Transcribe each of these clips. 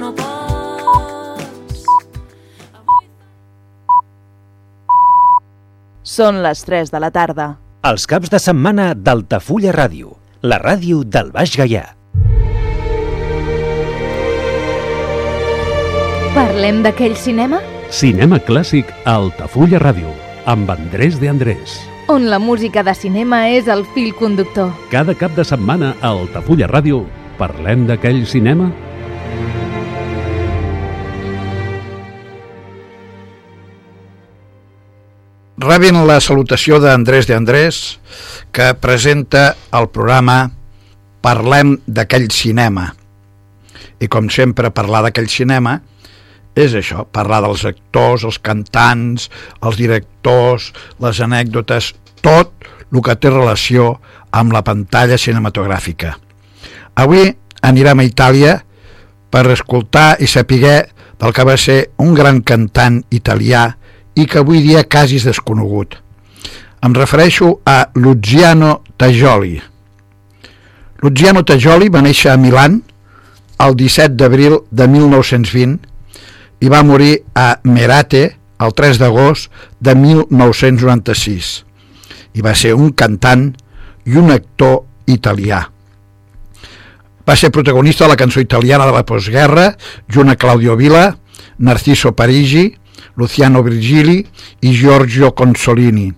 no pots. Són les 3 de la tarda. Els caps de setmana d'Altafulla Ràdio, la ràdio del Baix Gaià. Parlem d'aquell cinema Cinema clàssic a Altafulla Ràdio, amb Andrés de Andrés. on la música de cinema és el fil conductor. Cada cap de setmana a Altafulla Ràdio parlem d'aquell cinema Rebin la salutació d'Andrés de Andrés, que presenta el programa Parlem d'aquell cinema. I com sempre, parlar d'aquell cinema és això, parlar dels actors, els cantants, els directors, les anècdotes, tot el que té relació amb la pantalla cinematogràfica. Avui anirem a Itàlia per escoltar i saber del que va ser un gran cantant italià i que avui dia quasi és desconegut. Em refereixo a Luciano Tajoli. Luciano Tajoli va néixer a Milan el 17 d'abril de 1920 i va morir a Merate el 3 d'agost de 1996 i va ser un cantant i un actor italià. Va ser protagonista de la cançó italiana de la postguerra junt a Claudio Vila, Narciso Parigi, Luciano Virgili i Giorgio Consolini.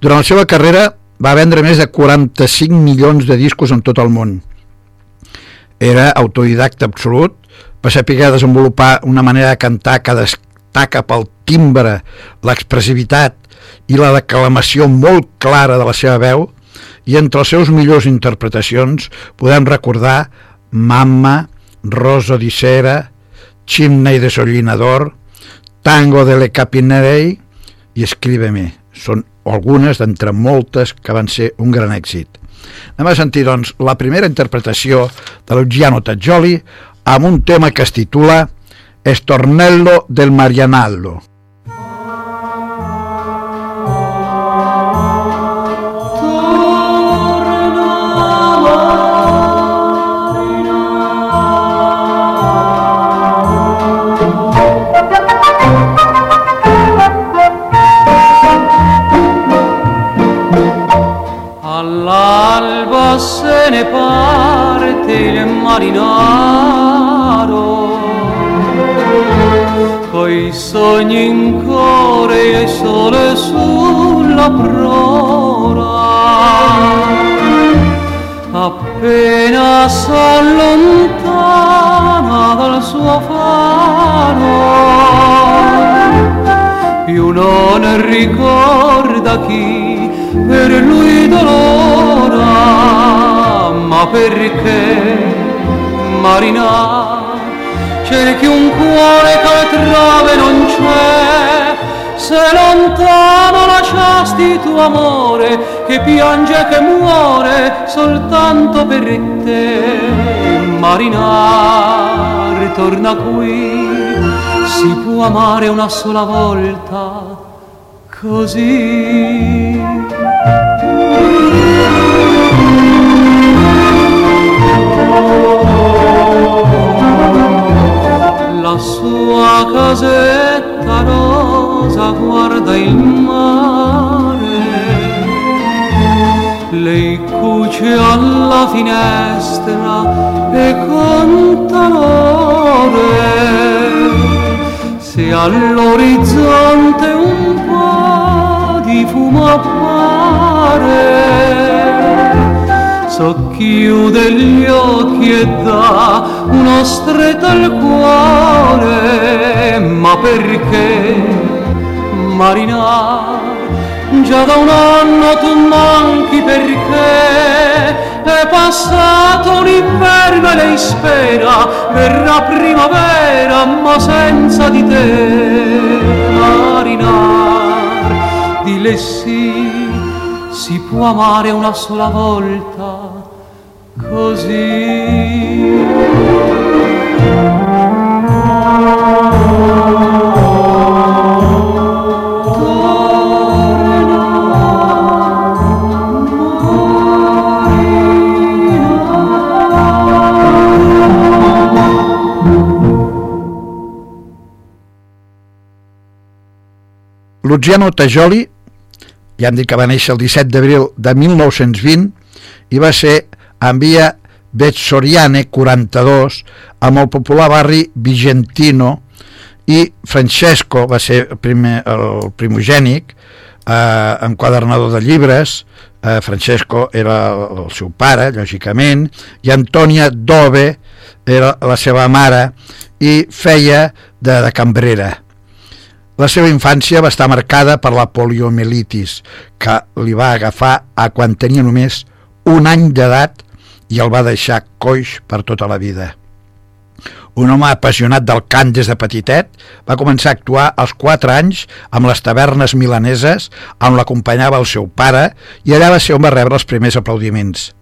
Durant la seva carrera va vendre més de 45 milions de discos en tot el món. Era autodidacta absolut, va saber desenvolupar una manera de cantar que destaca pel timbre, l'expressivitat i la declamació molt clara de la seva veu i entre les seus millors interpretacions podem recordar Mamma, Rosa di Sera, Chimney de Sollinador, Tango de le Capinerei i Escríbeme. Són algunes d'entre moltes que van ser un gran èxit. Anem a sentir, doncs, la primera interpretació de Luciano Tajoli amb un tema que es titula Estornello del Marianallo. All'alba se ne parte il marinaro. Coi sogni in cuore il sole sulla prora. Appena s'allontana dal suo faro più non ricorda chi per lui dolora ma perché marina cerchi un cuore che altrove non c'è se lontano lasciasti tuo amore che piange e che muore soltanto per te. Marina ritorna qui si può amare una sola volta così la sua casetta rosa guarda il mare. Lei cuce alla finestra e conta l'ore. Se all'orizzonte un po' fumo appare socchiude gli occhi e dà uno stretto al cuore ma perché marinar? Già da un anno tu manchi perché è passato un inverno e lei spera verrà primavera ma senza di te mille sì, si può amare una sola volta così. Luciano Tajoli ja hem dit que va néixer el 17 d'abril de 1920 i va ser en via Betsoriane 42 amb el popular barri Vigentino i Francesco va ser el, primer, el primogènic eh, enquadernador de llibres. Eh, Francesco era el seu pare lògicament i Antònia Dove era la seva mare i feia de, de cambrera la seva infància va estar marcada per la poliomielitis, que li va agafar a quan tenia només un any d'edat i el va deixar coix per tota la vida. Un home apassionat del cant des de petitet, va començar a actuar als 4 anys amb les tavernes milaneses on l'acompanyava el seu pare i allà va ser on va rebre els primers aplaudiments.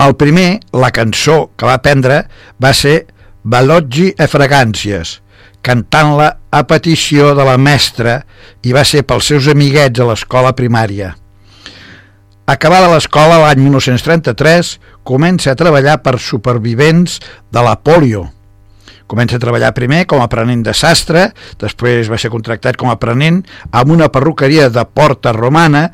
El primer, la cançó que va aprendre, va ser Baloggi e Fragàncies, cantant-la a petició de la mestra i va ser pels seus amiguets a l'escola primària. Acabada l'escola l'any 1933, comença a treballar per supervivents de la polio. Comença a treballar primer com a aprenent de sastre, després va ser contractat com a aprenent amb una perruqueria de Porta Romana,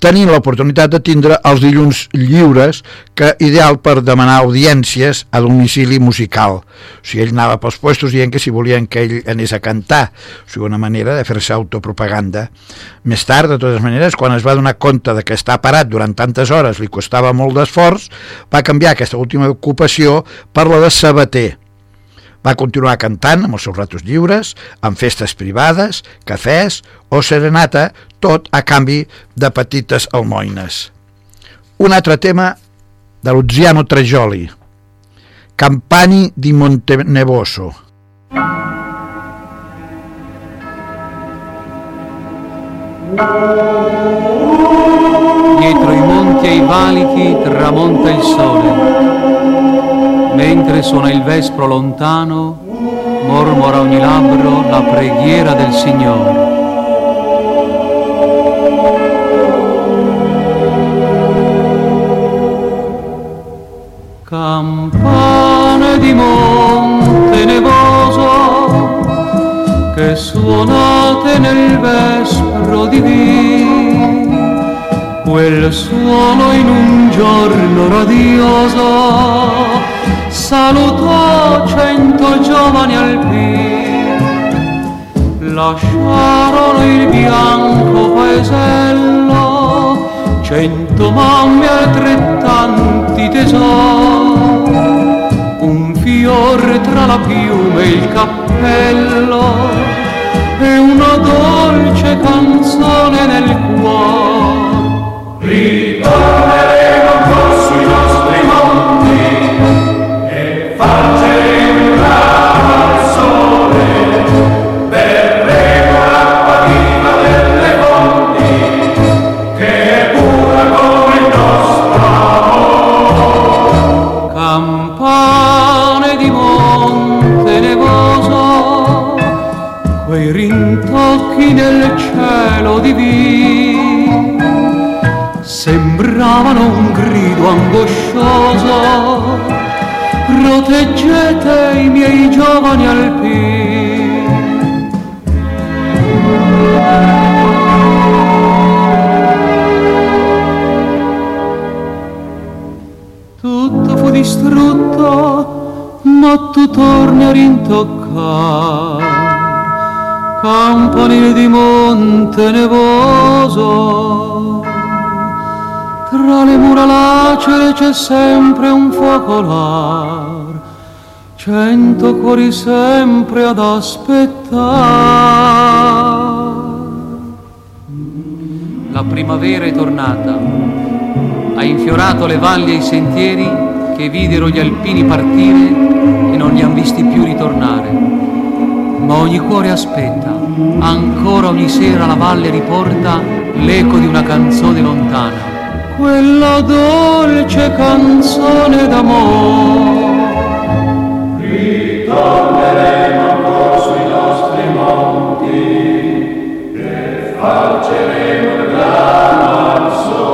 tenint l'oportunitat de tindre els dilluns lliures que ideal per demanar audiències a domicili musical. O sigui, ell anava pels puestos dient que si volien que ell anés a cantar, o sigui, una manera de fer-se autopropaganda. Més tard, de totes maneres, quan es va donar compte de que estar parat durant tantes hores li costava molt d'esforç, va canviar aquesta última ocupació per la de sabater, va continuar cantant amb els seus ratos lliures, en festes privades, cafès o serenata, tot a canvi de petites almoines. Un altre tema de Luciano Trejoli, Campani di Montenevoso. Dietro i monti e i valichi tramonta il sole, mentre suona il vespro lontano, mormora ogni labbro la preghiera del Signore. Campane di monte nevoso che suonate nel vespro di quel suono in un giorno radioso. Salutò cento giovani alpini. Lasciarono il bianco paesello cento mamme altrettanti tesori. Un fiore tra la piuma e il cappello e una dolce canzone nel cuore quei rintocchi nel cielo divino sembravano un grido angoscioso. Proteggete i miei giovani alpini. Tutto fu distrutto ma tu torni a rintoccare campanile di monte nevoso le mura lacere c'è sempre un focolar cento cuori sempre ad aspettare la primavera è tornata ha infiorato le valli e i sentieri che videro gli alpini partire e non li han visti più ritornare. Ma ogni cuore aspetta, ancora ogni sera la valle riporta l'eco di una canzone lontana. Quella dolce canzone d'amore. Ritorneremo ancora sui nostri monti e farceremo il grano al sole.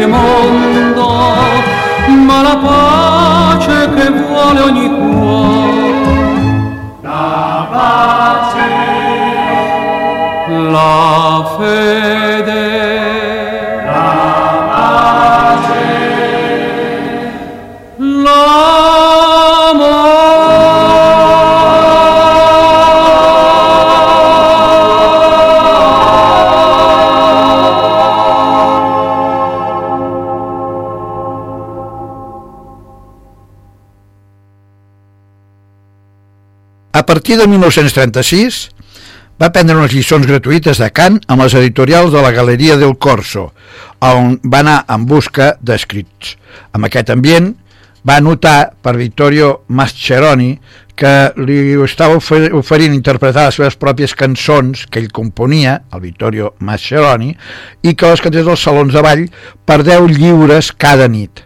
Il mondo, ma la pace che vuole ogni cuore. La pace, la fede, la pace, partir de 1936 va prendre unes lliçons gratuïtes de cant amb les editorials de la Galeria del Corso, on va anar en busca d'escrits. Amb aquest ambient va notar per Vittorio Mascheroni que li estava ofer oferint interpretar les seves pròpies cançons que ell componia, el Vittorio Mascheroni, i que les cantés als salons de ball per 10 lliures cada nit.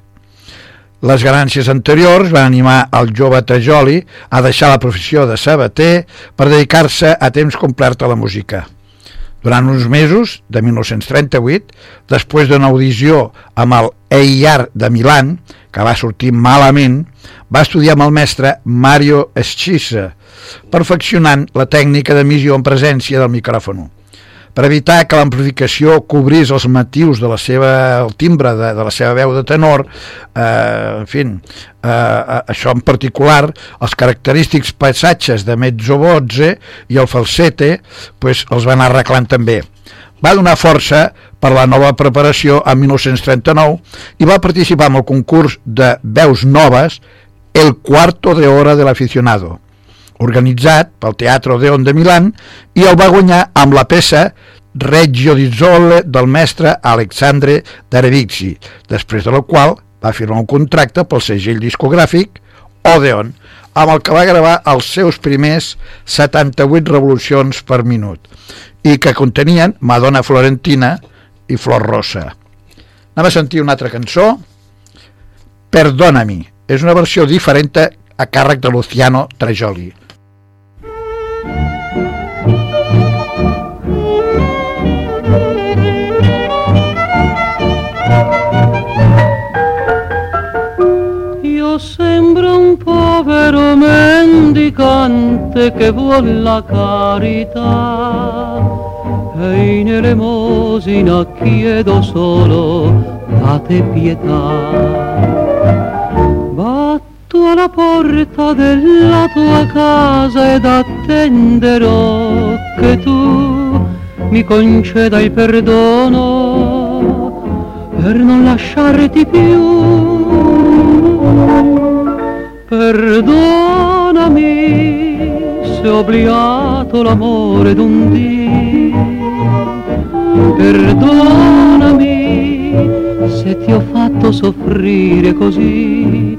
Les ganàncies anteriors van animar el jove Tajoli a deixar la professió de sabater per dedicar-se a temps complet a la música. Durant uns mesos, de 1938, després d'una audició amb el EIR de Milan, que va sortir malament, va estudiar amb el mestre Mario Schissa, perfeccionant la tècnica d'emissió en presència del micròfon per evitar que l'amplificació cobrís els motius de la seva, el timbre de, de la seva veu de tenor, eh, en fi, eh, això en particular, els característics passatges de mezzo i el falsete, pues, els van arreglant també. Va donar força per la nova preparació en 1939 i va participar en el concurs de veus noves El cuarto de hora de l'aficionado organitzat pel Teatro Odeon de Milan i el va guanyar amb la peça Reggio di Zolle del mestre Alexandre Darevici, després de la qual va firmar un contracte pel segell discogràfic Odeon, amb el que va gravar els seus primers 78 revolucions per minut i que contenien Madonna Florentina i Flor Rosa. Anem a sentir una altra cançó, Perdonami, és una versió diferent a càrrec de Luciano Trajoli. Io sembro un povero mendicante che vuol la carità e in elemosina chiedo solo date pietà. Alla porta della tua casa ed attenderò che tu mi conceda il perdono per non lasciarti più. Perdonami se ho obliato l'amore d'un dì. Perdonami se ti ho fatto soffrire così.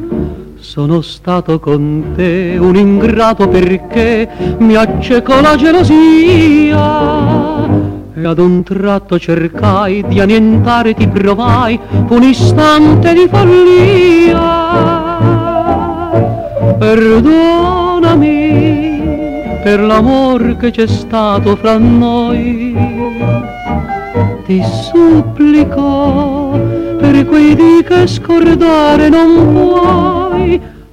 Sono stato con te un ingrato perché mi accecò la gelosia. E ad un tratto cercai di annientare ti provai un istante di follia. Perdonami per l'amor che c'è stato fra noi. Ti supplico per quei dì che scordare non puoi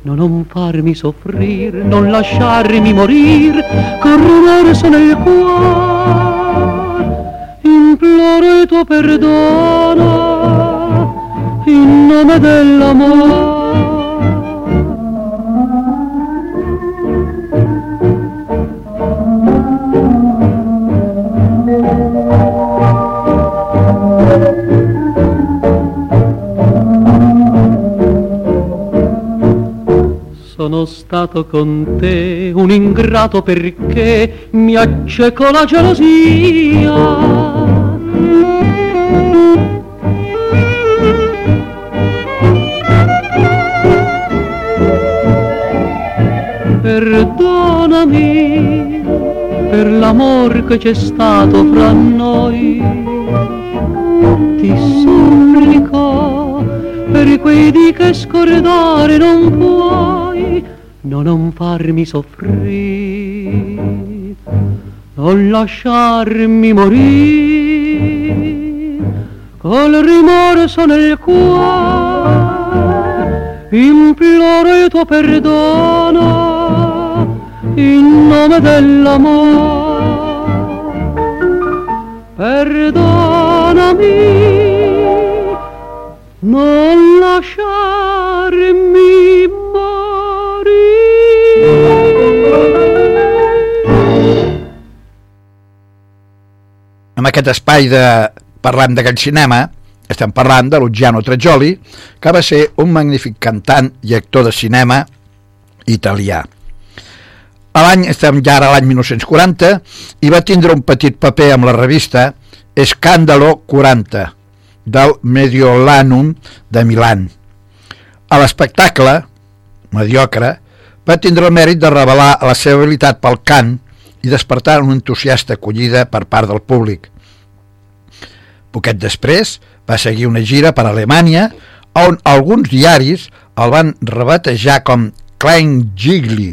no, non farmi soffrir, non lasciarmi morir con rimorso nel cuore imploro il tuo perdono in nome dell'amore. Sono stato con te un ingrato perché mi accecò la gelosia. Perdonami per l'amor che c'è stato fra noi. Ti supplico per quei dì che scordare non puoi, no non farmi soffrire, non lasciarmi morire col rimorso nel cuore, imploro il tuo perdono in nome dell'amore. Perdonami, non lasciarmi En aquest espai de parlant d'aquell cinema estem parlant de Luciano Tregioli, que va ser un magnífic cantant i actor de cinema italià. A l'any, estem ja ara l'any 1940, i va tindre un petit paper amb la revista Escàndalo 40, del Mediolanum de Milan. A l'espectacle, mediocre, va tindre el mèrit de revelar la seva habilitat pel cant i despertar una entusiasta acollida per part del públic. Poquet després va seguir una gira per Alemanya on alguns diaris el van rebatejar com Klein Gigli.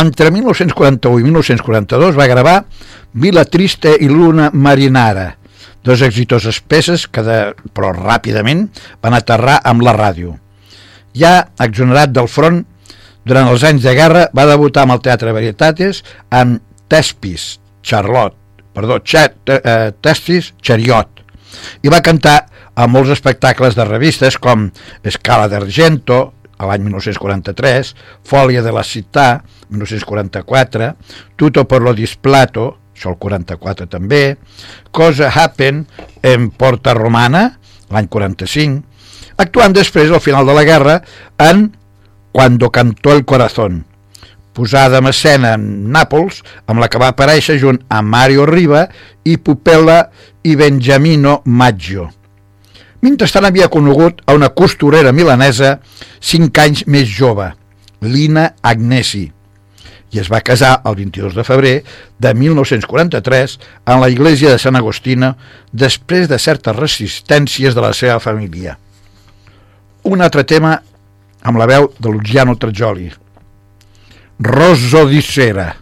Entre 1941 i 1942 va gravar Vila Triste i Luna Marinara, dos exitoses peces que, de, però ràpidament, van aterrar amb la ràdio. Ja exonerat del front, durant els anys de guerra va debutar amb el Teatre Varietates amb Tespis, Charlotte, perdó, Chat, eh, Testis, Chariot, i va cantar a molts espectacles de revistes com Escala d'Argento, a l'any 1943, Fòlia de la Città, 1944, Tutto per lo displato, això el 44 també, Cosa Happen en Porta Romana, l'any 45, actuant després, al final de la guerra, en Cuando cantó el corazón, posada en escena en Nàpols, amb la que va aparèixer junt a Mario Riva i Pupella i Benjamino Maggio. Mentrestant havia conegut a una costurera milanesa cinc anys més jove, Lina Agnesi, i es va casar el 22 de febrer de 1943 en la iglesia de Sant Agostino després de certes resistències de la seva família. Un altre tema amb la veu de Luciano Tregioli, Rosso di Sera.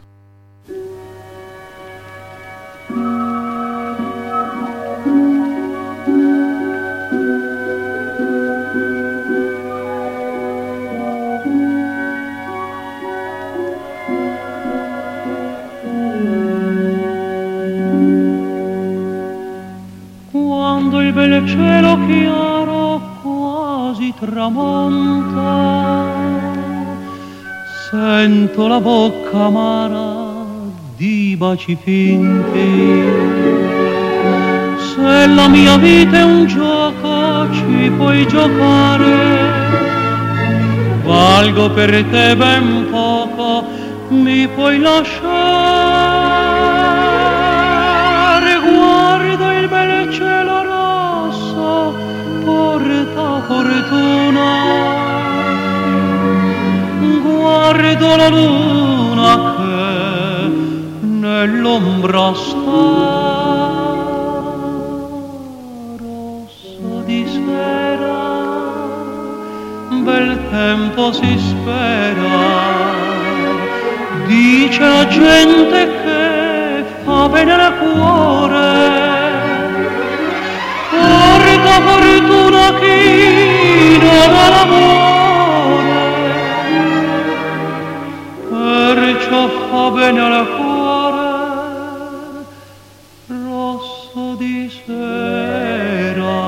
Quando il bel cielo chiaro quasi tramonta, sento la bocca amara di baci finti. Se la mia vita è un gioco ci puoi giocare, valgo per te ben poco, mi puoi lasciare, guardo la luna che nell'ombra sta, rosso di sera, bel tempo si spera. Dice la gente che fa bene al cuore, rosso di sera.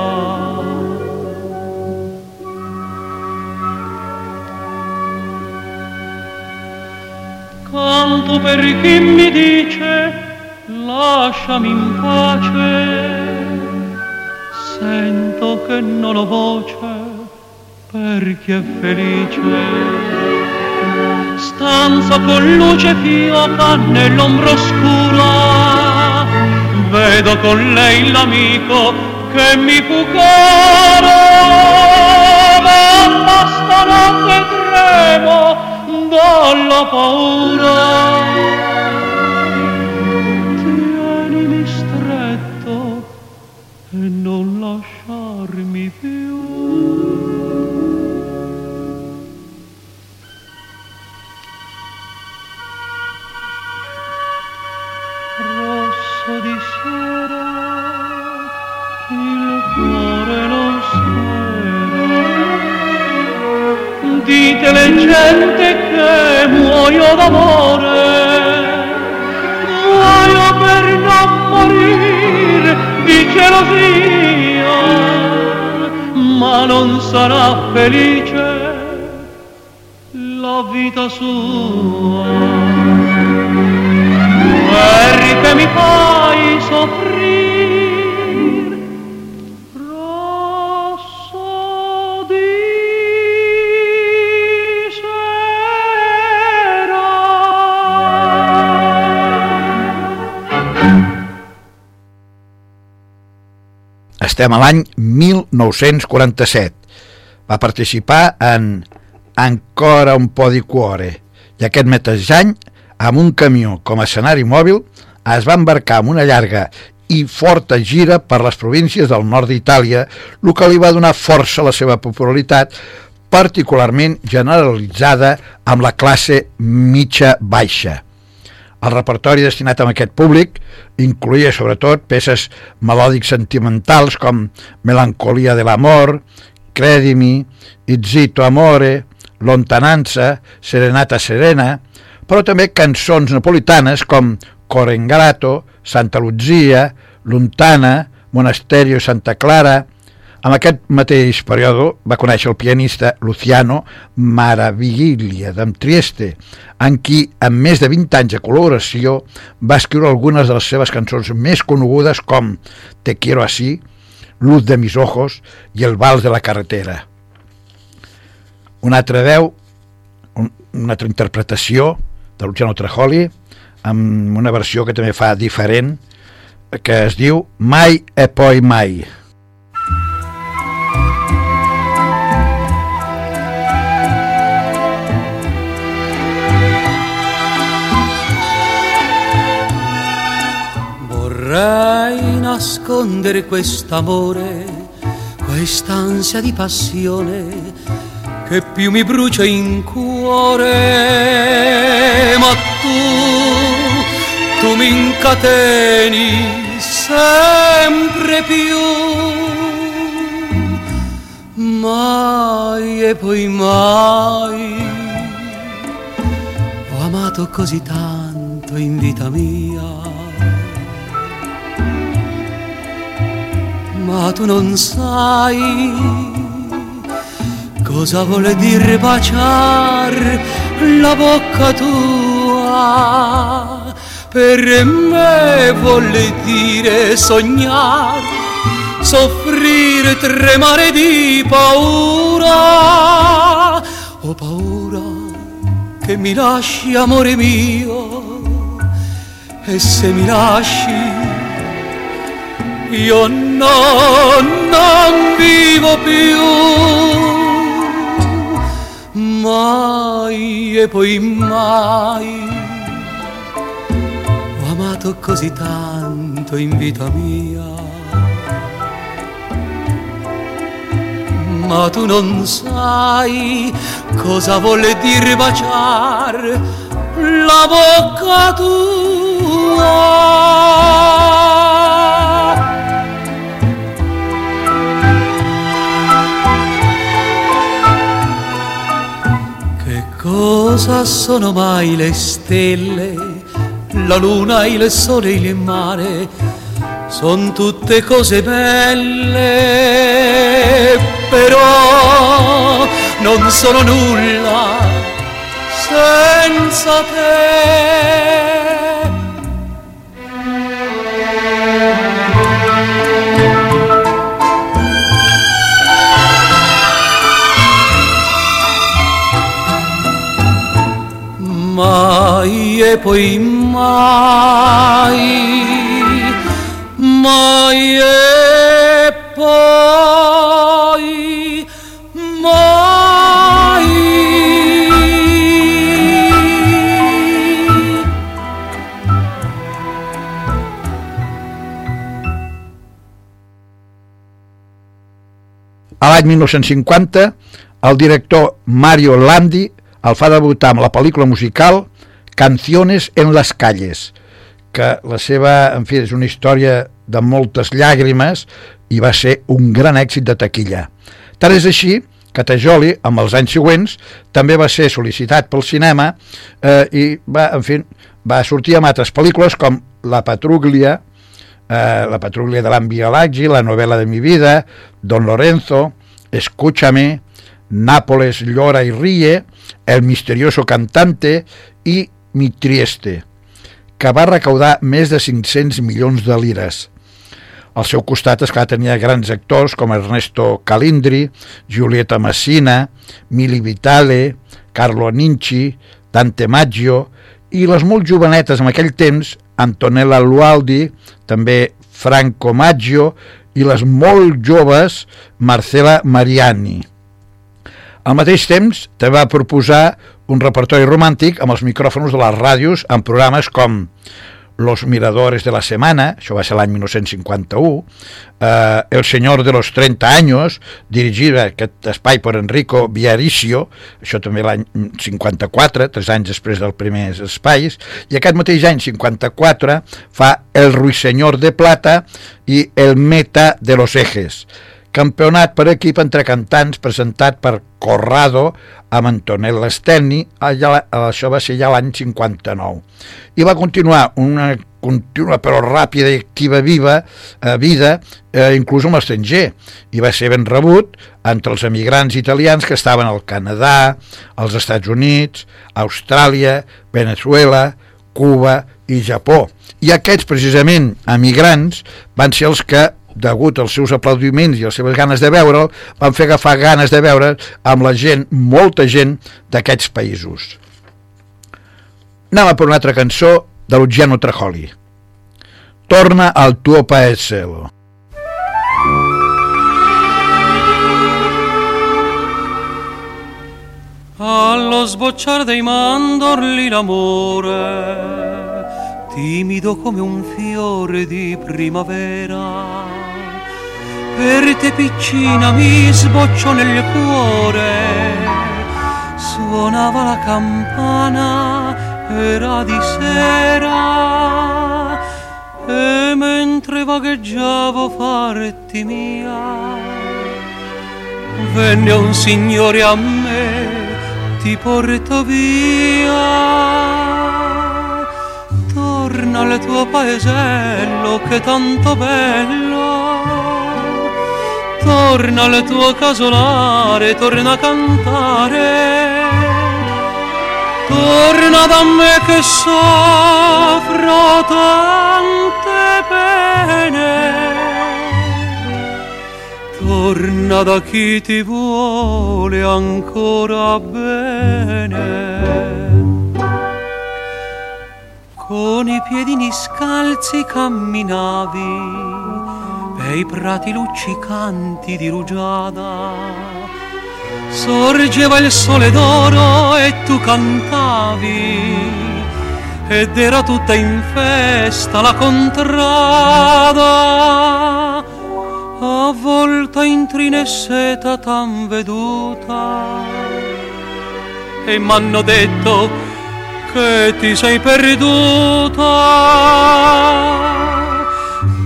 canto per chi mi dice lasciami in pace sento che non ho voce per chi è felice stanza con luce fioca nell'ombra oscura vedo con lei l'amico che mi fu caro ma stanotte tremo dalla paura. Muoio d'amore, muoio per non morire di gelosia, ma non sarà felice la vita sua. Perché mi fai soffrire Estem a l'any 1947. Va participar en Ancora un po' di cuore i aquest mateix any, amb un camió com a escenari mòbil, es va embarcar en una llarga i forta gira per les províncies del nord d'Itàlia, el que li va donar força a la seva popularitat, particularment generalitzada amb la classe mitja-baixa. El repertori destinat a aquest públic incluïa sobretot peces melòdics sentimentals com Melancolia de l'amor, Credimi, Izzito amore, Lontananza, Serenata serena, però també cançons napolitanes com Cor ingrato, Santa Lucia, Lontana, Monasterio Santa Clara. En aquest mateix període va conèixer el pianista Luciano Maraviglia d'en Trieste, en qui, amb més de 20 anys de col·laboració, va escriure algunes de les seves cançons més conegudes com Te quiero así, Luz de mis ojos i El vals de la carretera. Una altra veu, un, una altra interpretació de Luciano Trajoli, amb una versió que també fa diferent, que es diu Mai e poi mai. Vorrei nascondere quest'amore, quest'ansia di passione che più mi brucia in cuore, ma tu, tu mi incateni sempre più. Mai e poi mai ho amato così tanto in vita mia. Ma tu non sai cosa vuole dire baciar la bocca tua. Per me vuole dire sognare, soffrire, tremare di paura. Ho paura che mi lasci, amore mio, e se mi lasci io no, non vivo più. Mai e poi mai. Ho amato così tanto in vita mia. Ma tu non sai cosa vuole dire baciar la bocca tua cosa sono mai le stelle, la luna, il sole, il mare, sono tutte cose belle, però non sono nulla senza te. Mai e poi mai, mai e poi mai. A l'any 1950, el director Mario Landi el fa debutar amb la pel·lícula musical Canciones en las calles, que la seva, en fi, és una història de moltes llàgrimes i va ser un gran èxit de taquilla. Tant és així Catajoli, amb els anys següents, també va ser sol·licitat pel cinema eh, i va, en fi, va sortir amb altres pel·lícules com La Patruglia, eh, La Patruglia de l'Ambialaggi, La novela de mi vida, Don Lorenzo, Escúchame, Nápoles llora y ríe, El misterioso cantante i Mi Trieste, que va recaudar més de 500 milions de lires. Al seu costat, esclar, tenia grans actors com Ernesto Calindri, Giulietta Messina, Mili Vitale, Carlo Aninci, Dante Maggio i les molt jovenetes en aquell temps, Antonella Lualdi, també Franco Maggio i les molt joves Marcela Mariani. Al mateix temps, també va proposar un repertori romàntic amb els micròfons de les ràdios en programes com Los Miradores de la Semana, això va ser l'any 1951, eh, El Senyor de los 30 Años, dirigit aquest espai per Enrico Viaricio, això també l'any 54, tres anys després dels primers espais, i aquest mateix any 54 fa El Ruiseñor de Plata i El Meta de los Ejes, campionat per equip entre cantants presentat per Corrado amb Antonella Stenni, allà, això va ser ja l'any 59. I va continuar una contínua però ràpida i activa viva eh, vida, eh, inclús amb l'estranger, i va ser ben rebut entre els emigrants italians que estaven al Canadà, als Estats Units, Austràlia, Venezuela, Cuba i Japó. I aquests, precisament, emigrants, van ser els que degut als seus aplaudiments i les seves ganes de veure'l, van fer agafar ganes de veure amb la gent, molta gent d'aquests països. Anem a per una altra cançó de Luciano Trajoli. Torna al tuo paese. Allo sbocciare dei mandorli l'amore, timido come un fiore di primavera, per te piccina mi sbocciò nel cuore, suonava la campana, era di sera, e mentre vagheggiavo farti mia, venne un signore a me, ti porto via. Torna al tuo paesello che è tanto bello. Torna al tuo casolare, torna a cantare. Torna da me che soffro tante pene. Torna da chi ti vuole ancora bene. Con i piedini scalzi camminavi bei prati luccicanti di rugiada. Sorgeva il sole d'oro e tu cantavi ed era tutta in festa la contrada avvolta in trineseta tan veduta e m'hanno detto che ti sei perduta.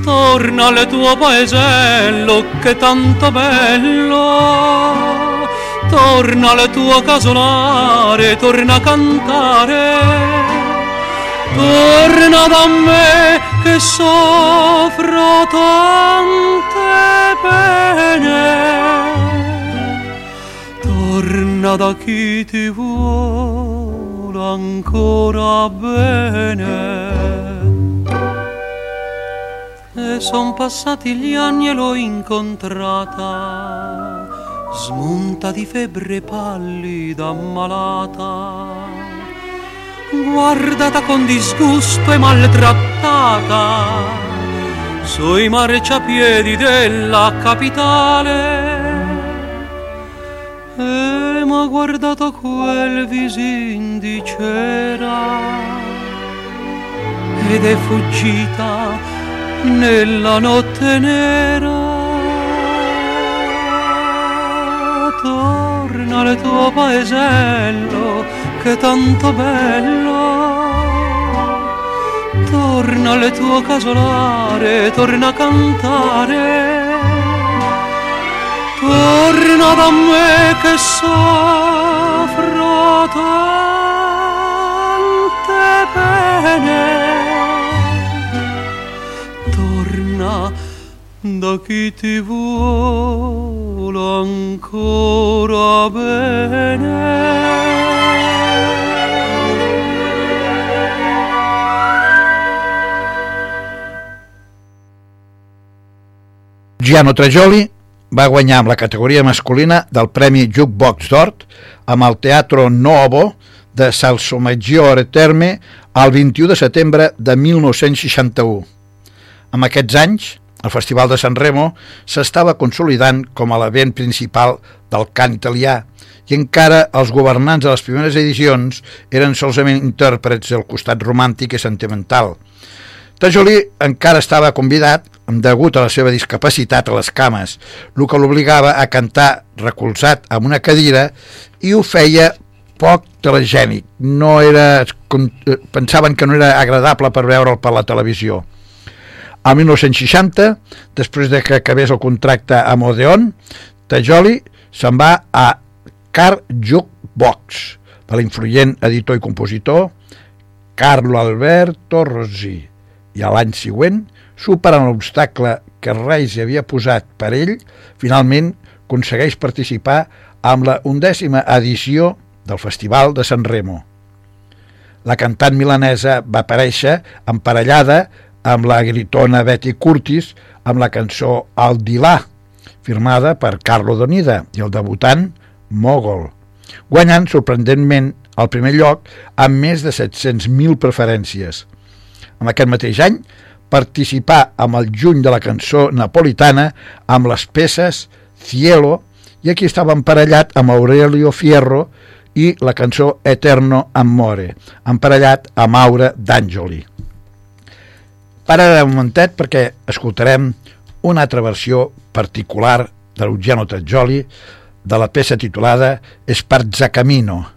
Torna al tuo paesello che è tanto bello. Torna al tuo casolare torna a cantare. Torna da me che soffro tante pene. Torna da chi ti vuole ancora bene. E son passati gli anni e l'ho incontrata, smunta di febbre pallida, ammalata guardata con disgusto e maltrattata sui marciapiedi della capitale e m'ha guardato quel visin di cera ed è fuggita nella notte nera torna al tuo paesello che è tanto bello. Torna al tuo casolare, torna a cantare. Torna da me che soffro tante pene. Torna da chi ti vuole ancora bene. Giano Trajoli va guanyar amb la categoria masculina del Premi Jukebox d'Or amb el Teatro Novo de Salsomaggiore Terme el 21 de setembre de 1961. En aquests anys, el Festival de San Remo s'estava consolidant com a l'event principal del cant italià i encara els governants de les primeres edicions eren solament intèrprets del costat romàntic i sentimental. Tajolí encara estava convidat degut a la seva discapacitat a les cames, el que l'obligava a cantar recolzat amb una cadira i ho feia poc telegènic. No era, pensaven que no era agradable per veure'l per la televisió. Al 1960, després de que acabés el contracte amb Odeon, Tajoli se'n va a Car Jukebox, de l'influent editor i compositor Carlo Alberto Rossi i a l'any següent, superant l'obstacle que Reis havia posat per ell, finalment aconsegueix participar amb la undècima edició del Festival de San Remo. La cantant milanesa va aparèixer emparellada amb la gritona Betty Curtis amb la cançó El Dilà, firmada per Carlo Donida i el debutant Mogol, guanyant sorprenentment el primer lloc amb més de 700.000 preferències. En aquest mateix any participà amb el juny de la cançó napolitana amb les peces Cielo i aquí estava emparellat amb Aurelio Fierro i la cançó Eterno Amore, emparellat amb Aura d'Àngeli. Para un momentet perquè escoltarem una altra versió particular de l'Ugiano Tajoli de la peça titulada Esparzacamino.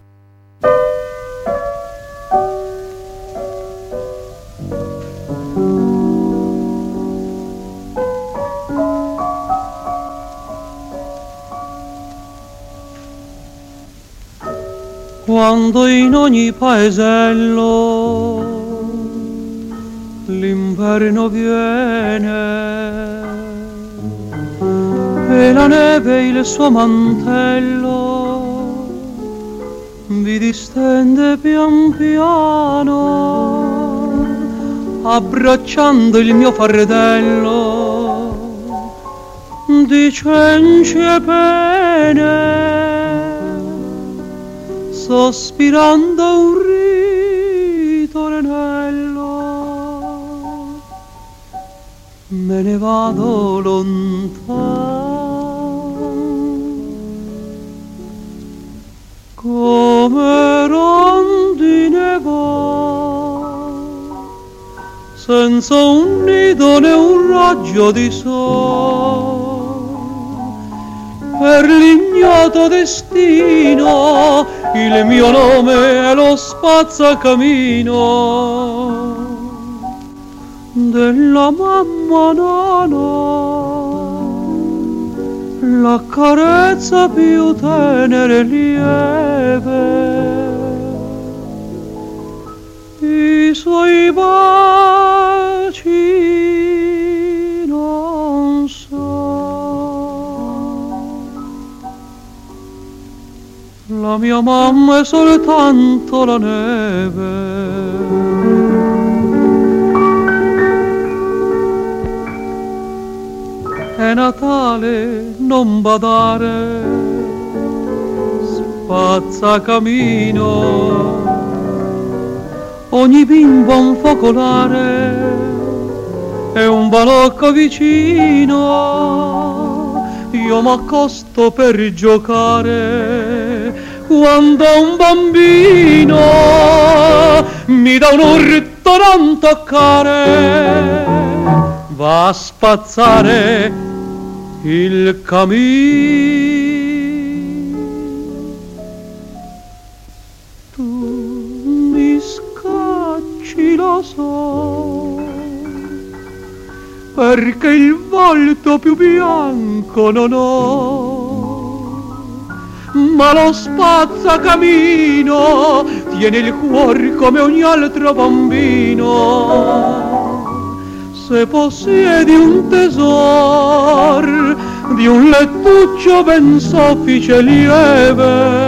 Quando in ogni paesello l'inverno viene e la neve il suo mantello vi distende pian piano abbracciando il mio fardello di cenci e pene sospirando un ritornello me ne vado lontano come rondine va senza un nido né un raggio di sole per l'ignoto destino il mio nome è lo spazzacamino. Della mamma nana la carezza più tenera e lieve i suoi baci mia mamma è soltanto la neve. È Natale, non badare, spazza camino, ogni bimbo un focolare e un balocco vicino, io m'accosto per giocare quando un bambino mi dà un urto non toccare, va a spazzare il cammin tu mi scacci lo so perché il volto più bianco non ho. Ma lo spazzacamino tiene il cuore come ogni altro bambino. Se possiedi un tesoro di un lettuccio ben soffice lieve,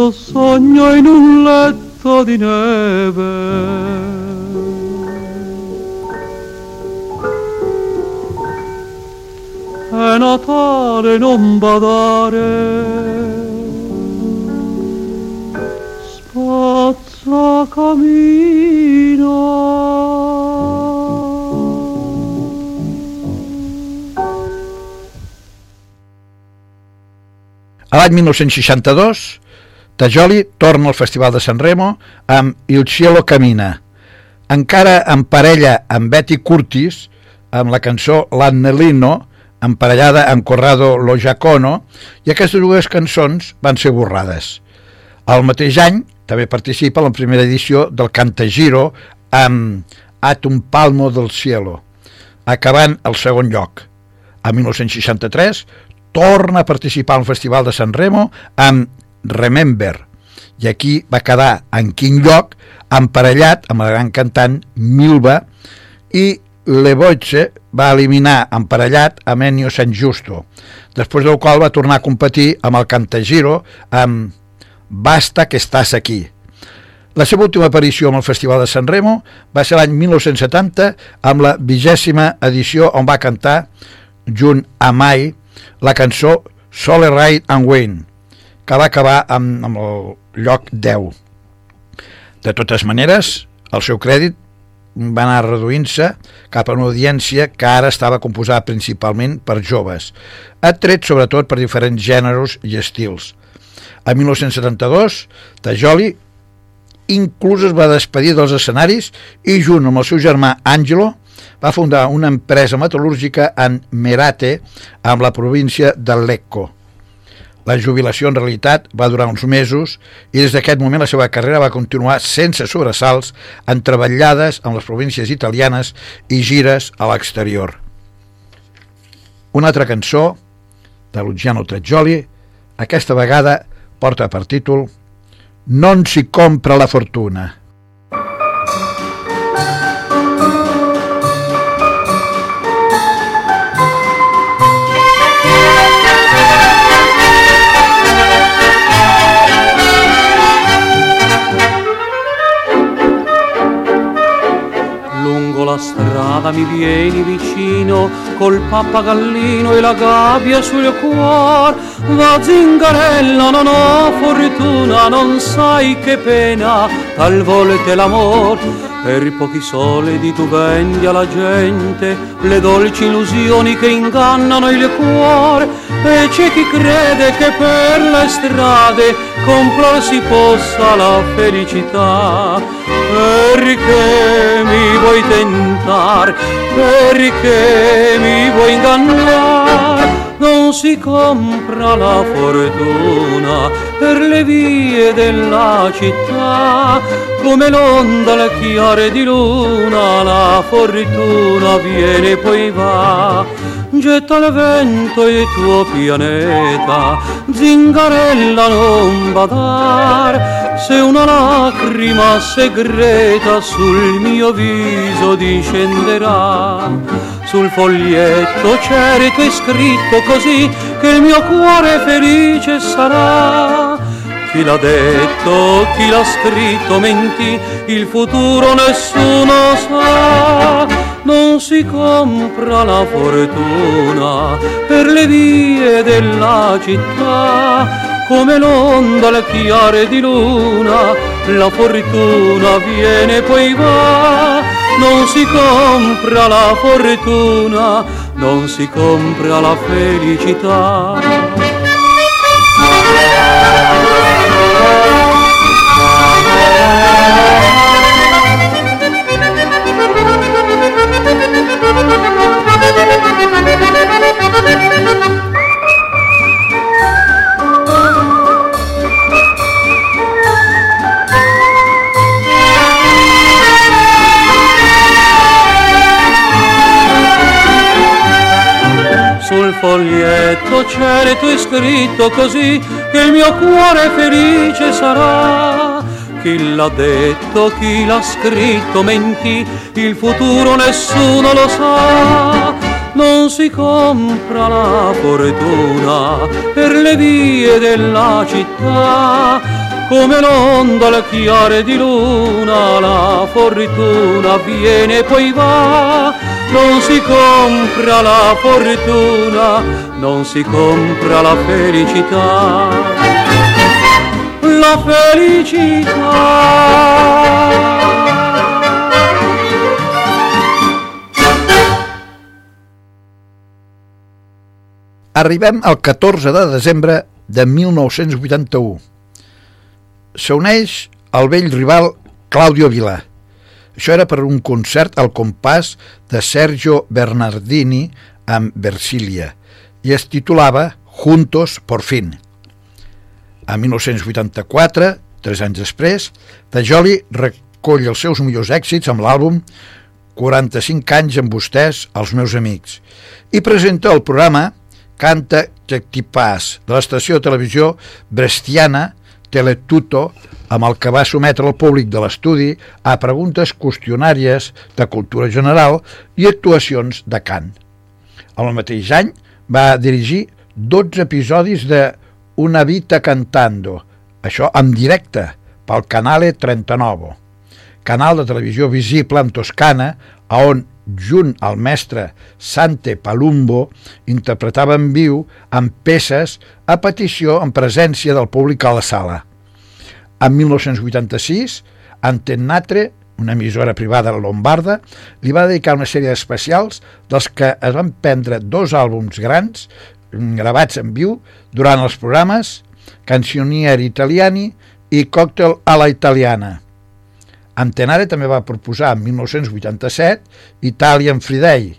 quando sogno in un letto di neve. È Natale non badare spazza camino l'any 1962, Tajoli torna al Festival de San Remo amb Il cielo camina. Encara en parella amb Betty Curtis, amb la cançó L'Annelino, emparellada amb Corrado Lo Giacono, i aquestes dues cançons van ser borrades. El mateix any també participa en la primera edició del Cantagiro amb At un palmo del cielo, acabant el segon lloc. A 1963 torna a participar al Festival de San Remo amb Remember, i aquí va quedar en quin lloc? Emparellat amb la gran cantant Milva i Le Boiche va eliminar emparellat a Menio San Justo, després del qual va tornar a competir amb el Cantagiro amb Basta que estàs aquí. La seva última aparició amb el Festival de San Remo va ser l'any 1970 amb la vigèsima edició on va cantar junt a Mai la cançó Sole Ride and Wayne que va acabar amb, amb el lloc 10. De totes maneres, el seu crèdit va anar reduint-se cap a una audiència que ara estava composada principalment per joves, atret sobretot per diferents gèneres i estils. A 1972, Tajoli inclús es va despedir dels escenaris i junt amb el seu germà Angelo va fundar una empresa metal·lúrgica en Merate amb la província de Lecco. La jubilació en realitat va durar uns mesos i des d'aquest moment la seva carrera va continuar sense sobresalts en treballades en les províncies italianes i gires a l'exterior. Una altra cançó de Luciano Treggioli, aquesta vegada porta per títol Non si compra la fortuna. Strada mi vieni vicino col pappagallino e la gabbia sul cuor. Da zingarella non ho fortuna, non sai che pena, talvolta l'amor. Per pochi soldi tu vendi alla gente le dolci illusioni che ingannano il cuore e c'è chi crede che per le strade comprarsi possa la felicità. Perché mi vuoi tentare? Perché mi vuoi ingannare? Non si compra la fortuna per le vie della città, come l'onda alle chiare di luna, la fortuna viene e poi va. Getta il vento il tuo pianeta, zingarella non badar, se una lacrima segreta sul mio viso discenderà. Sul foglietto certo è scritto così che il mio cuore felice sarà. Chi l'ha detto, chi l'ha scritto mentì, il futuro nessuno sa. Non si compra la fortuna per le vie della città, come l'onda alle chiare di luna, la fortuna viene e poi va. Non si compra la fortuna, non si compra la felicità. Cielo tu hai scritto così che il mio cuore felice sarà. Chi l'ha detto, chi l'ha scritto mentì, il futuro nessuno lo sa. Non si compra la fortuna per le vie della città, come un'onda al chiare di luna, la fortuna viene e poi va. Non si compra la fortuna, non si compra la felicità. La felicità. Arribem al 14 de desembre de 1981. S'uneix el vell rival Claudio Vila. Això era per un concert al compàs de Sergio Bernardini amb Versilia i es titulava Juntos por fin. A 1984, tres anys després, Tajoli recull els seus millors èxits amb l'àlbum 45 anys amb vostès, els meus amics, i presenta el programa Canta Tectipàs de l'estació de televisió brestiana Teletuto amb el que va sometre el públic de l'estudi a preguntes qüestionàries de cultura general i actuacions de cant. El mateix any va dirigir 12 episodis de Una vita cantando, això en directe, pel Canale 39, canal de televisió visible en Toscana, a on junt al mestre Sante Palumbo, interpretava en viu amb peces a petició en presència del públic a la sala. En 1986, Antennatre, una emissora privada lombarda, li va dedicar una sèrie d'especials dels que es van prendre dos àlbums grans gravats en viu durant els programes Canzonieri Italiani i Cocktail a la Italiana. Antenare també va proposar en 1987 Italian Friday,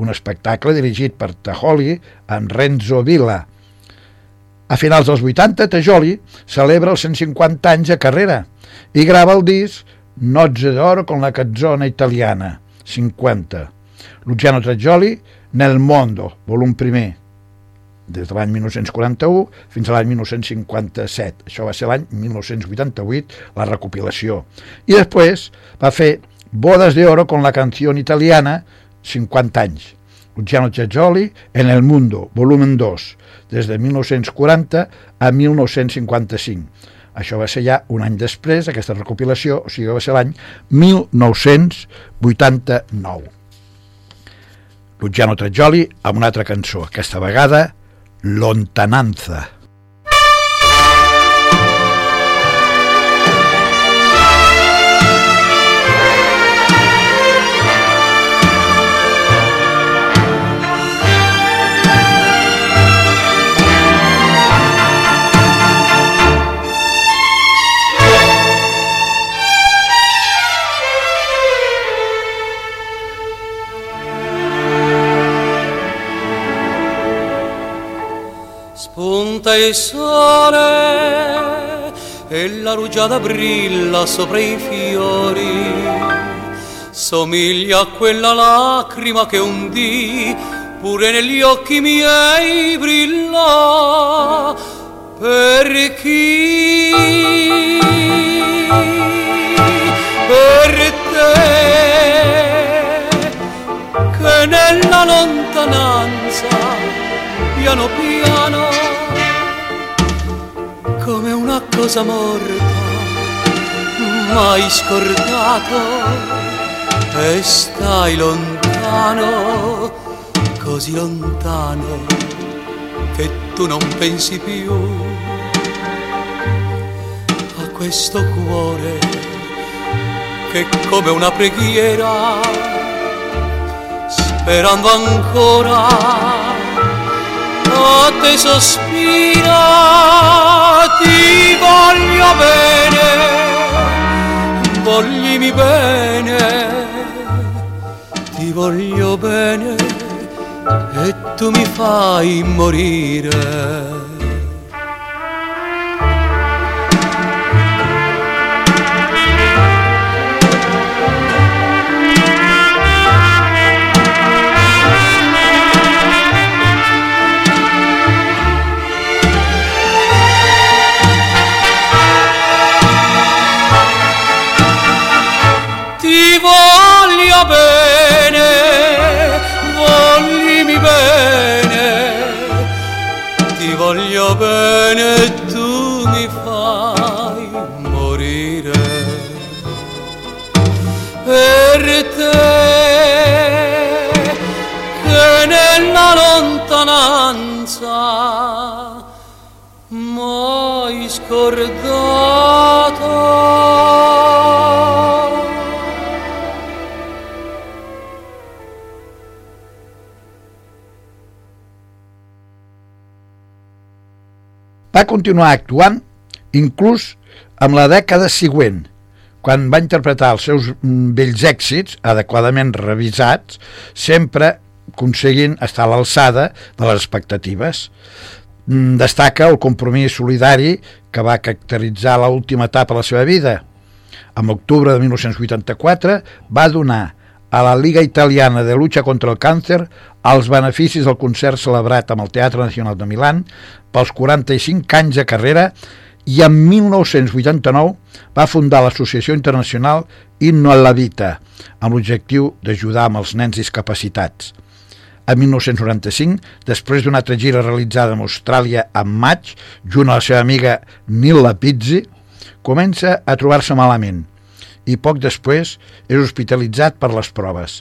un espectacle dirigit per Tajoli amb Renzo Villa. A finals dels 80, Tajoli celebra els 150 anys de carrera i grava el disc Nozze d'Oro con la canzone italiana, 50. Luciano Tajoli, Nel Mondo, volum primer, des de l'any 1941 fins a l'any 1957. Això va ser l'any 1988, la recopilació. I després va fer Bodas de Oro con la canción italiana, 50 anys. Luciano Ceggioli en El Mundo, volumen 2, des de 1940 a 1955. Això va ser ja un any després, aquesta recopilació, o sigui, va ser l'any 1989. Luciano Tregioli amb una altra cançó, aquesta vegada Lontananza. Il sole e la rugiada brilla sopra i fiori. Somiglia a quella lacrima che un dì pure negli occhi miei brilla per chi? Per te che nella lontananza piano piano cosa morta mai scordato. E stai lontano così lontano che tu non pensi più a questo cuore che come una preghiera sperando ancora a te sospira, ti voglio bene, voglimi bene, ti voglio bene e tu mi fai morire. Va continuar actuant inclús amb la dècada següent, quan va interpretar els seus mm, vells èxits, adequadament revisats, sempre aconseguint estar a l'alçada de les expectatives. Mm, Destaca el compromís solidari que va caracteritzar l'última etapa de la seva vida. En octubre de 1984 va donar a la Liga Italiana de Lucha contra el Càncer els beneficis del concert celebrat amb el Teatre Nacional de Milán pels 45 anys de carrera i en 1989 va fundar l'Associació Internacional Inno alla Vita amb l'objectiu d'ajudar amb els nens discapacitats. En 1995, després d'una altra gira realitzada en Austràlia en maig, junt a la seva amiga Nilla Pizzi, comença a trobar-se malament i poc després és hospitalitzat per les proves.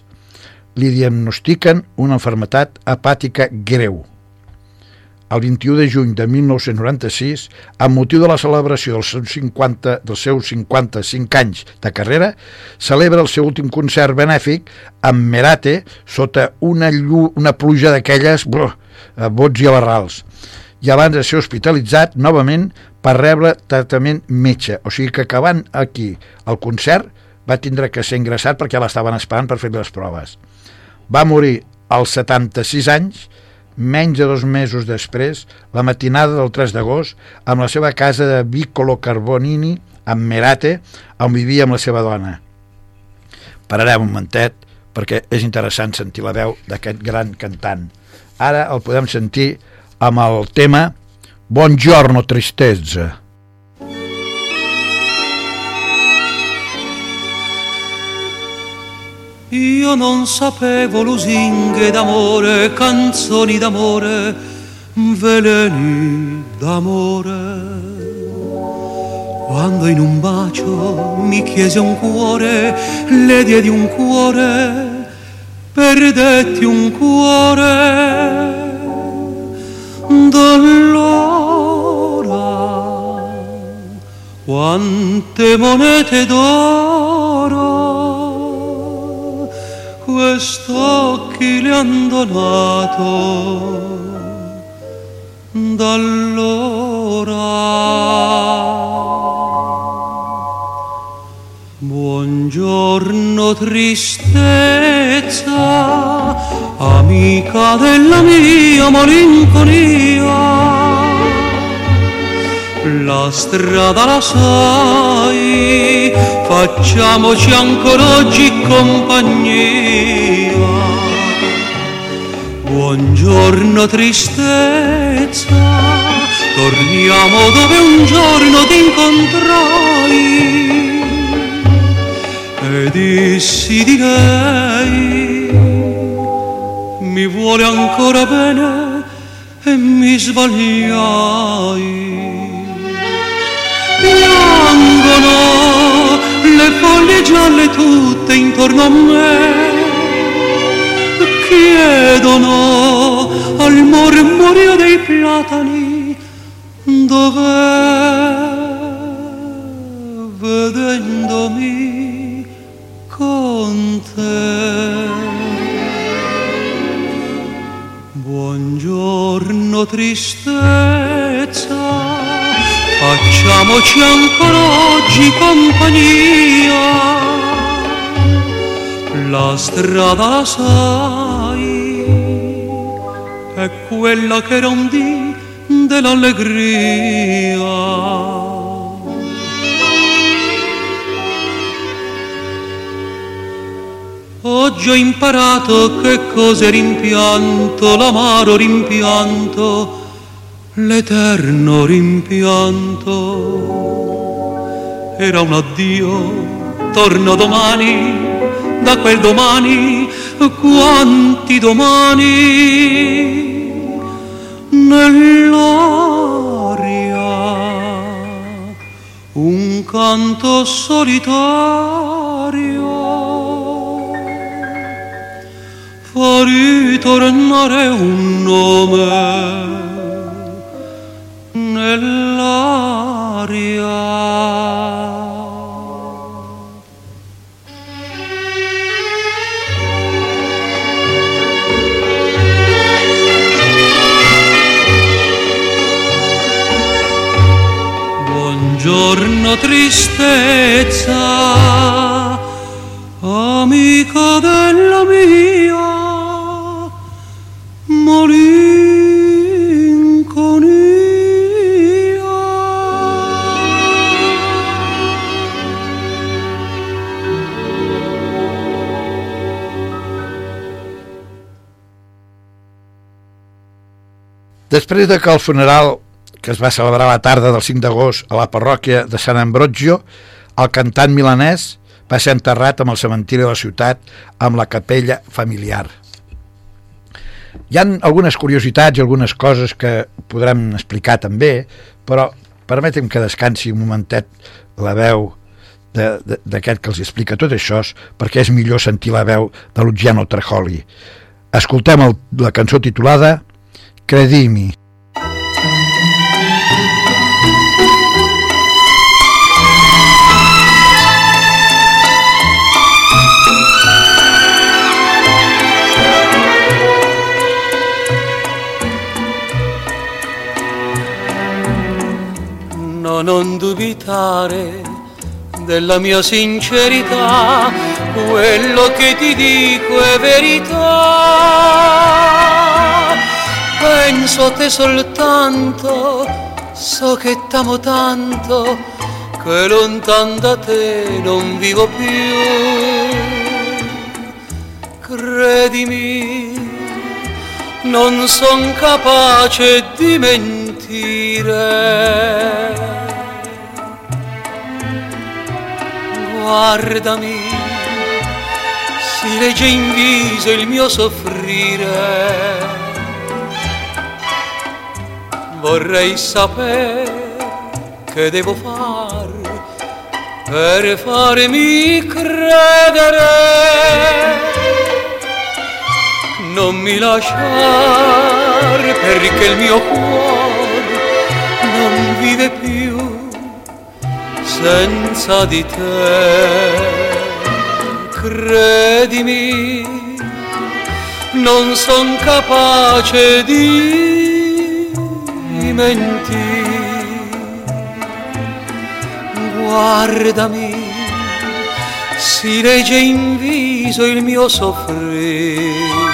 Li diagnostiquen una enfermetat hepàtica greu. El 21 de juny de 1996, amb motiu de la celebració dels seus 50, dels seus 55 anys de carrera, celebra el seu últim concert benèfic amb Merate sota una, llu una pluja d'aquelles bots i barrals i abans de ser hospitalitzat novament per rebre tractament metge. O sigui que acabant aquí el concert va tindre que ser ingressat perquè l'estaven esperant per fer les proves. Va morir als 76 anys, menys de dos mesos després, la matinada del 3 d'agost, amb la seva casa de Vicolo Carbonini, amb Merate, on vivia amb la seva dona. Pararem un momentet perquè és interessant sentir la veu d'aquest gran cantant. Ara el podem sentir amb el tema Buongiorno tristezza. Io non sapevo lusinghe d'amore, canzoni d'amore, veleni d'amore. Quando in un bacio mi chiese un cuore, le diedi un cuore, perdetti un cuore. d'allora quante monete d'oro quest'occhi le han donato d'allora. Buongiorno tristezza, amica della mia malinconia. La strada la sai, facciamoci ancora oggi compagnia. Buongiorno tristezza, torniamo dove un giorno ti incontrai. Dissi di lei, mi vuole ancora bene e mi sbagliai. Piangono le foglie gialle tutte intorno a me chiedono al mormorio dei platani dov'è vedendomi. Buongiorno tristezza, facciamoci ancora oggi compagnia. La strada la sai, è quella che era un dì dell'allegria. Oggi ho imparato che cos'è rimpianto, l'amaro rimpianto, l'eterno rimpianto. Era un addio, torno domani, da quel domani, quanti domani, nell'aria un canto solitario fa ritornare un nome nell'aria. Buongiorno tristezza, amica della Després de que el funeral que es va celebrar la tarda del 5 d'agost a la parròquia de Sant Ambrogio, el cantant milanès va ser enterrat amb el cementiri de la ciutat amb la capella familiar. Hi han algunes curiositats i algunes coses que podrem explicar també, però permetem que descansi un momentet la veu d'aquest que els explica tot això, perquè és millor sentir la veu de Luciano Trejoli. Escoltem el, la cançó titulada Credimi. No, non dubitare della mia sincerità, quello che ti dico è verità. Penso a te soltanto, so che t'amo tanto, che lontan da te non vivo più. Credimi, non son capace di mentire. Guardami, si legge in viso il mio soffrire. Vorrei sapere che devo fare per farmi credere non mi lasciar perché il mio cuore non vive più senza di te. Credimi, non son capace di mentire. Guardami, si legge in viso il mio soffrire.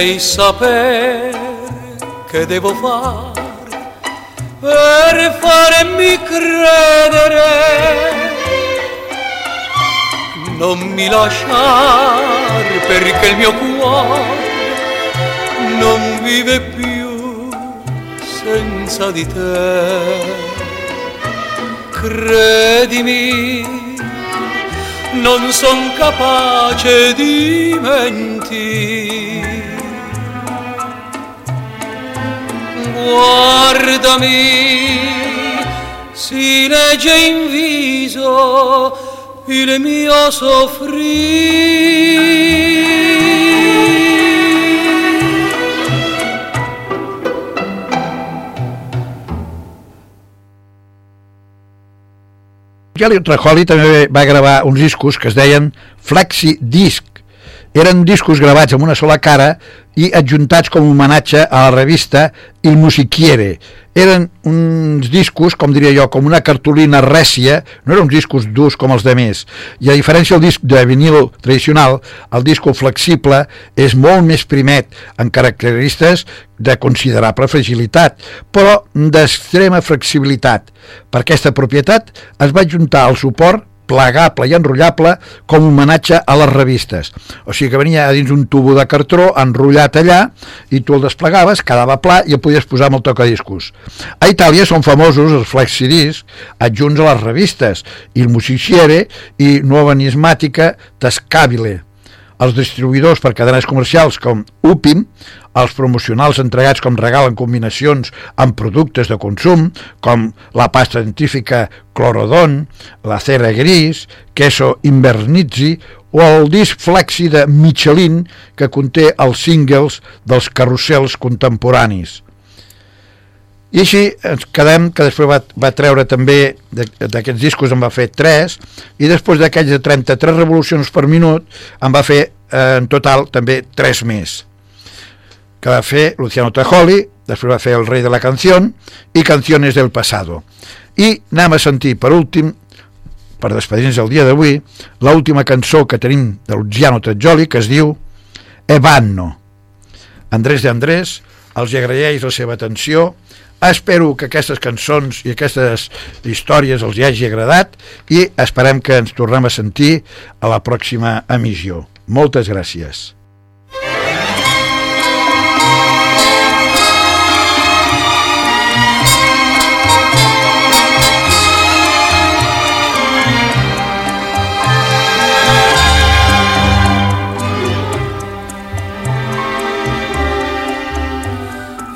Vorrei sapere che devo fare per farmi credere. Non mi lasciar perché il mio cuore non vive più senza di te. Credimi, non son capace di mentire. Guardami, si legge in viso il mio soffrire. Gelio Trajoli també va gravar uns discos que es deien Flexi Disc eren discos gravats amb una sola cara i adjuntats com a homenatge a la revista Il Musichiere. Eren uns discos, com diria jo, com una cartolina rècia, no eren uns discos durs com els de més. I a diferència del disc de vinil tradicional, el disco flexible és molt més primet, en característiques de considerable fragilitat, però d'extrema flexibilitat. Per aquesta propietat es va juntar al suport plegable i enrotllable com un homenatge a les revistes. O sigui que venia a dins un tubo de cartró enrotllat allà i tu el desplegaves, quedava pla i el podies posar amb el tocadiscos. A Itàlia són famosos els flexidiscs adjunts a les revistes, Il Musiciere i Nuova Nismàtica Tascabile. Els distribuïdors per cadenes comercials com Upim, els promocionals entregats com regal en combinacions amb productes de consum, com la pasta dentífica Clorodon, la cera gris, queso invernizzi o el disc flexi de Michelin que conté els singles dels carrusels contemporanis. I així ens quedem, que després va, va treure també d'aquests discos en va fer 3 i després d'aquells de 33 revolucions per minut en va fer eh, en total també 3 més. Que va fer Luciano Tajoli després va fer El rei de la canció i Canciones del pasado. I anem a sentir per últim per despedir-nos el dia d'avui l'última cançó que tenim de Luciano Tajoli que es diu Evanno. Andrés de Andrés els agraeix la seva atenció Espero que aquestes cançons i aquestes històries els hi hagi agradat i esperem que ens tornem a sentir a la pròxima emissió. Moltes gràcies.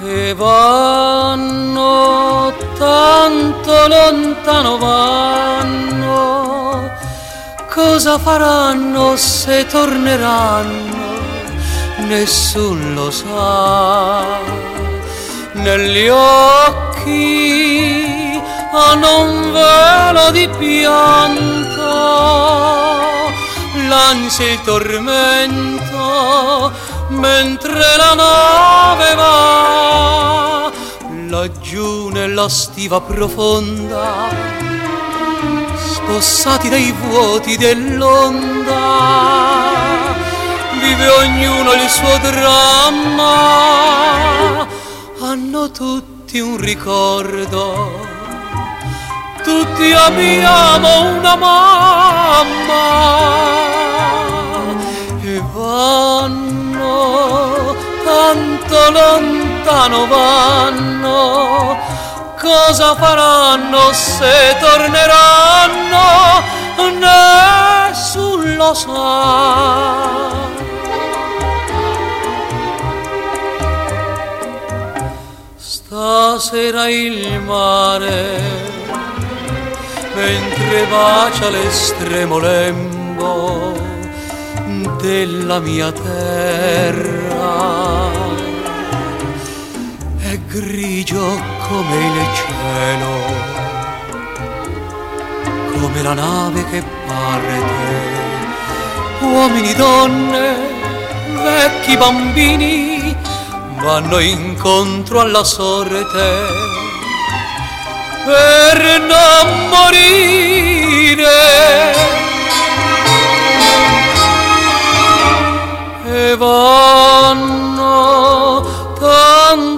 E vanno tanto lontano vanno, cosa faranno se torneranno? Nessun lo sa. Negli occhi hanno un velo di pianto, l'ansia e il tormento mentre la nave va laggiù nella stiva profonda, spossati dai vuoti dell'onda, vive ognuno il suo dramma, hanno tutti un ricordo, tutti abbiamo una mamma. E vanno tanto lontano vanno. Cosa faranno se torneranno? Nessuno sa. Stasera il mare mentre bacia l'estremo lembo della mia terra grigio come il cielo come la nave che parte uomini donne vecchi bambini vanno incontro alla sorte per non morire. E vanno tanto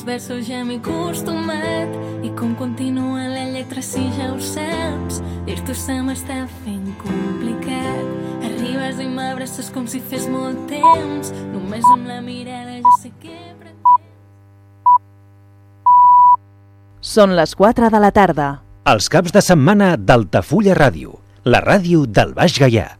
els versos, ja m'he acostumat. I com continua la lletra si ja ho saps. Dir-t'ho se m'està fent complicat. Arribes i m'abraces com si fes molt temps. Només amb la mirada ja sé què pretens. Són les 4 de la tarda. Els caps de setmana d'Altafulla Ràdio, la ràdio del Baix Gaià.